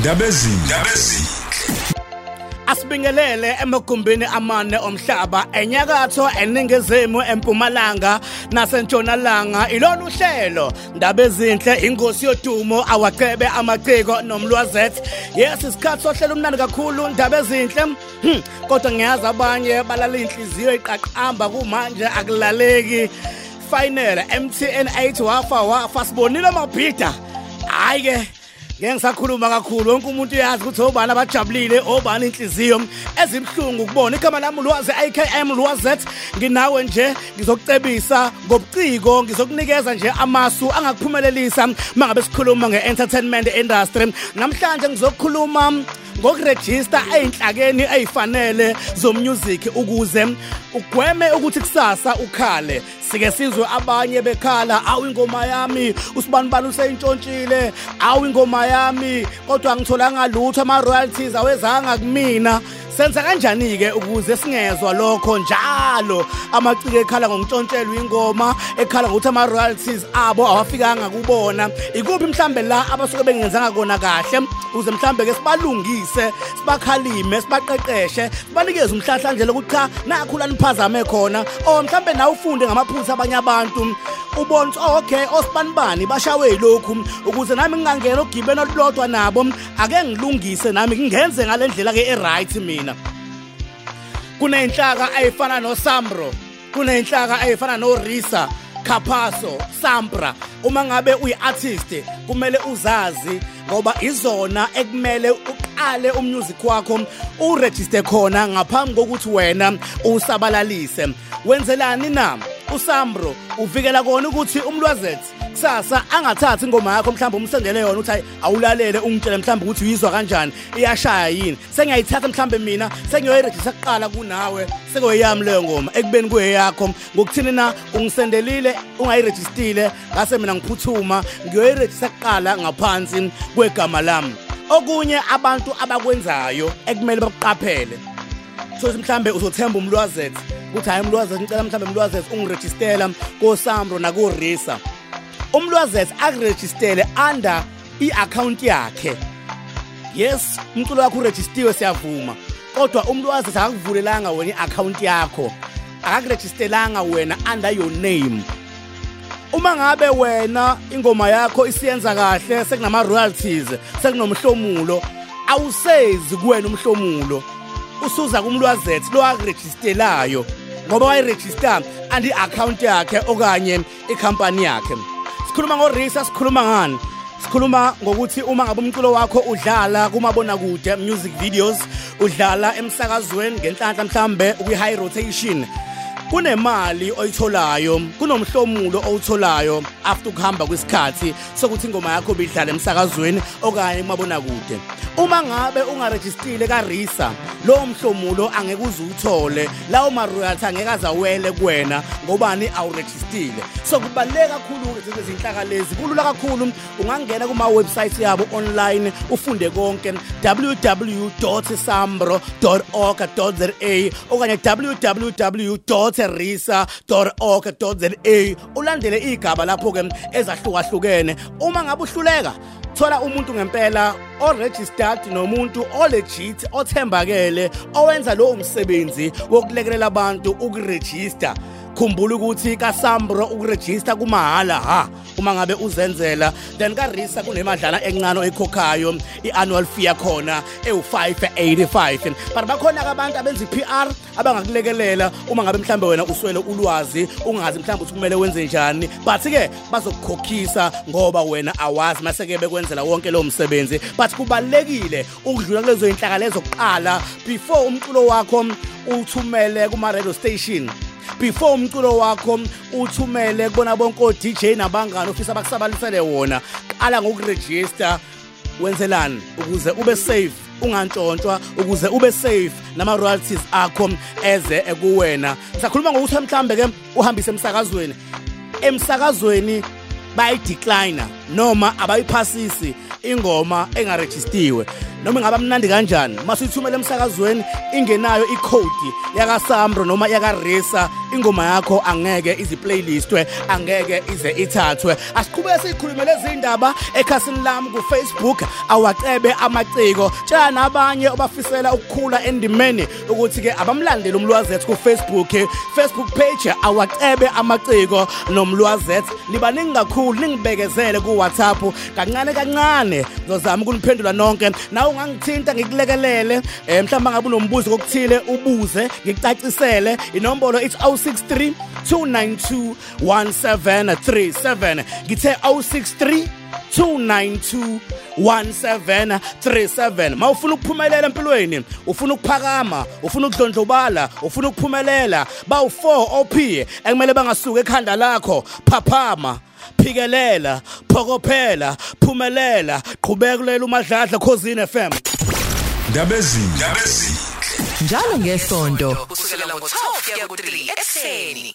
ndabezini. Asibingelele emagumbini amane omhlaba enyakatho eningizimu empumalanga nasentshonalanga ilolu hlelo. Ndaba ezinhle ingosi yodumo awacebe amaciko nomlwazethu yes isikhathi sohlelo umnandi kakhulu ndaba ezinhle hmm. kodwa ngiyazi abanye balala inhliziyo iqaqamba kumanje akulaleki. Final MTN 8 wafa wafa sibonile mabhida hayi ke ngeke ngisakhuluma kakhulu wonke umuntu uyazi ukuthi obani abajabulile obani inhliziyo. Ezibhlungu ukubona igama lami ulwazi IKM Lwazet nginawe nje ngizokucebisa ngobuciko ngizokunikeza nje amasu angakuphumelelisa mangabe sikhuluma ngeentertainment industry. Namhlanje ngizokukhuluma ngokurejista einhlakeni ezifanele zomusic ukuze ugweme ukuthi kusasa ukhale. Sike sizwe abanye bekhala awu ingoma yami usibanibani useyintshontshile awu ingoma yami kodwa angitholanga lutho ama royalties awezanga kumina. Senza kanjani ke ukuze singezwa lokho njalo. Amaciko ekhala ngontshontshelwa ingoma ekhala ngokuthi ama royalties abo awafikanga kubona. Ikuphi mhlambe la abasuke bengenzanga kona kahle? Ukuze mhlambe ke sibalungise sibakhalime sibaqeqeshe sibanikeze umhlahla nje lokuthi cha nakhula niphazame khona. O mhlambe na ufunde ngamaphutha abanye abantu. Ubona ukuthi okay osibanibani bashawe yilokhu. Ukuze nami ngingangena ogibeni olulodwa nabo ake ngilungise nami ngingenze ngalendlela ke eright mina. Kunenhlaka ayifana noSambro kunenhlaka ayifana noRisa Capasso Sampra. Uma ngabe uyiartist kumele uzazi ngoba izona ekumele uqale umusic wakho uregister khona ngaphambi kokuthi wena usabalalise. Wenzelani na? Usambro uvikela kona ukuthi umlwazethu kusasa angathathi ingoma yakho mhlawumbe umsendele yona ukuthi awulalele ungitshele mhlawumbe ukuthi uyizwa kanjani. Iyashaya yini? Sengiyayithatha mhlawumbe mina sengiyoyirejista kuqala kunawe sekoyami leyo ngoma. Ekubeni kuyeyakho ngokuthini na? Ungisendelile ungayirejistile ngase mina ngiphuthuma ngiyoyirejista kuqala ngaphansi kwegama lami. Okunye abantu abakwenzayo ekumele bakuqaphele sothi mhlambe uzothemba umlwazethu ukuthi hayi umlwazethu ngicela mhlambe umlwazethu ungirejistela koSambro nakoRisa. Umlwazethu akurejistele under i-account yakhe. Yes umculo wakho urejistiwe siyavuma. Kodwa umlwazethu akakuvulelanga wena i-account yakho. Akakurejistelanga wena under your name. Uma ngabe wena ingoma yakho isiyenza kahle sekunama royalties sekunomhlomulo awusezi kuwena umhlomulo. Usuza kumlwazethu lo akurejistelayo ngoba wayiregister andi account yakhe okanye ikhampani yakhe. Sikhuluma ngorisa sikhuluma ngani? Sikhuluma ngokuthi uma ngabe umculo wakho udlala kumabona kude music videos udlala emsakazweni ngenhlanhla mhlambe ukwi high rotation kunemali oyitholayo kunomhlomulo owutholayo. After ukuhamba kwesikhathi sokuthi ingoma yakho bidlala emsakazweni okanye kumabona kude uma ngabe ungarejistile kaRisa lo mhlomulo angeke uzuthole lawo ma royalty angeke azawele kuwena ngobani awurejistile so kubaleka kakhulu ukuthi izinhlaka lezi. Kulula kakhulu. Ungangena kuma website yabo online ufunde konke. www.sambro.org.za okanye www.risa.org.za ulandele igaba lapho ke ezahlukahlukene. Uma ngabe uhluleka thola umuntu ngempela oregistered nomuntu olegit othembakele owenza lo umsebenzi wokulekelela abantu ukuregister. Khumbula ukuthi kaSambro ukurejista kumahala ha? Uma ngabe uzenzela then kaRisa kunemadlana encane oyikhokhayo iannual fee yakhona ewu585 but bakhona abantu abenza iPR abangakulekelela uma ngabe mhlambe wena uswele ulwazi ungazi mhlambe ukuthi kumele wenze njani. But ke bazokukhokhisa ngoba wena awazi maseke bekwenzela wonke lo msebenzi. But kubalekile ukudlula kulezo inhlaka lezo kuqala before umculo wakho uthumele kuma radio station. Before umculo wakho uthumele kubona bonke o DJ nabangani ofisa bakusabalisele wona. Qala ngokuregister wenzelani? Ukuze ube safe ungantshontshwa. Ukuze ube safe nama royalties akho eze ekuwena. Sakhuluma ngokuthi mhlambe ke uhambise emsakazweni. Emsakazweni bayidecline noma abayiphasisi ingoma engaregistiwe noma ingaba mnandi kanjani. Masuyithumela emsakazweni ingenayo icode yaka Sambro noma yaka Risa ingoma yakho angeke izi playlistwe angeke ize ithathwe. Asiqhubeke sikhulume lezi indaba ekhasini lami ku Facebook awacebe amaciko. Tshela nabanye obafisela ukukhula endimeni ukuthi ke abamlandeli umlwazethu ku Facebook Facebook page awacebe amaciko nomlwazethu libaningi kakhulu ningibekezele ku WhatsApp kancane kancane ngizozama ukuniphendula nonke. Nawe ungangithinta ngikulekelele. Eh, mhlawumbe ngabe unombuzo kokuthile ubuze ngikucacisele inombolo ithi 063 292 1737 ngithe 063 292 1737 mawufuna ukuphumelela empilweni? Ufuna ukuphakama? Ufuna ukudlondlobala? Ufuna ukuphumelela? Bawu4 OP ekumele bangasuka ekhanda lakho phaphama. Phikelela phokophela phumelela qhubeka kulela umadladla khosini FM Ndabezini. Ndabezini. njalo ngesonto kusukela ngo-12 kuya ku-3 ekuseni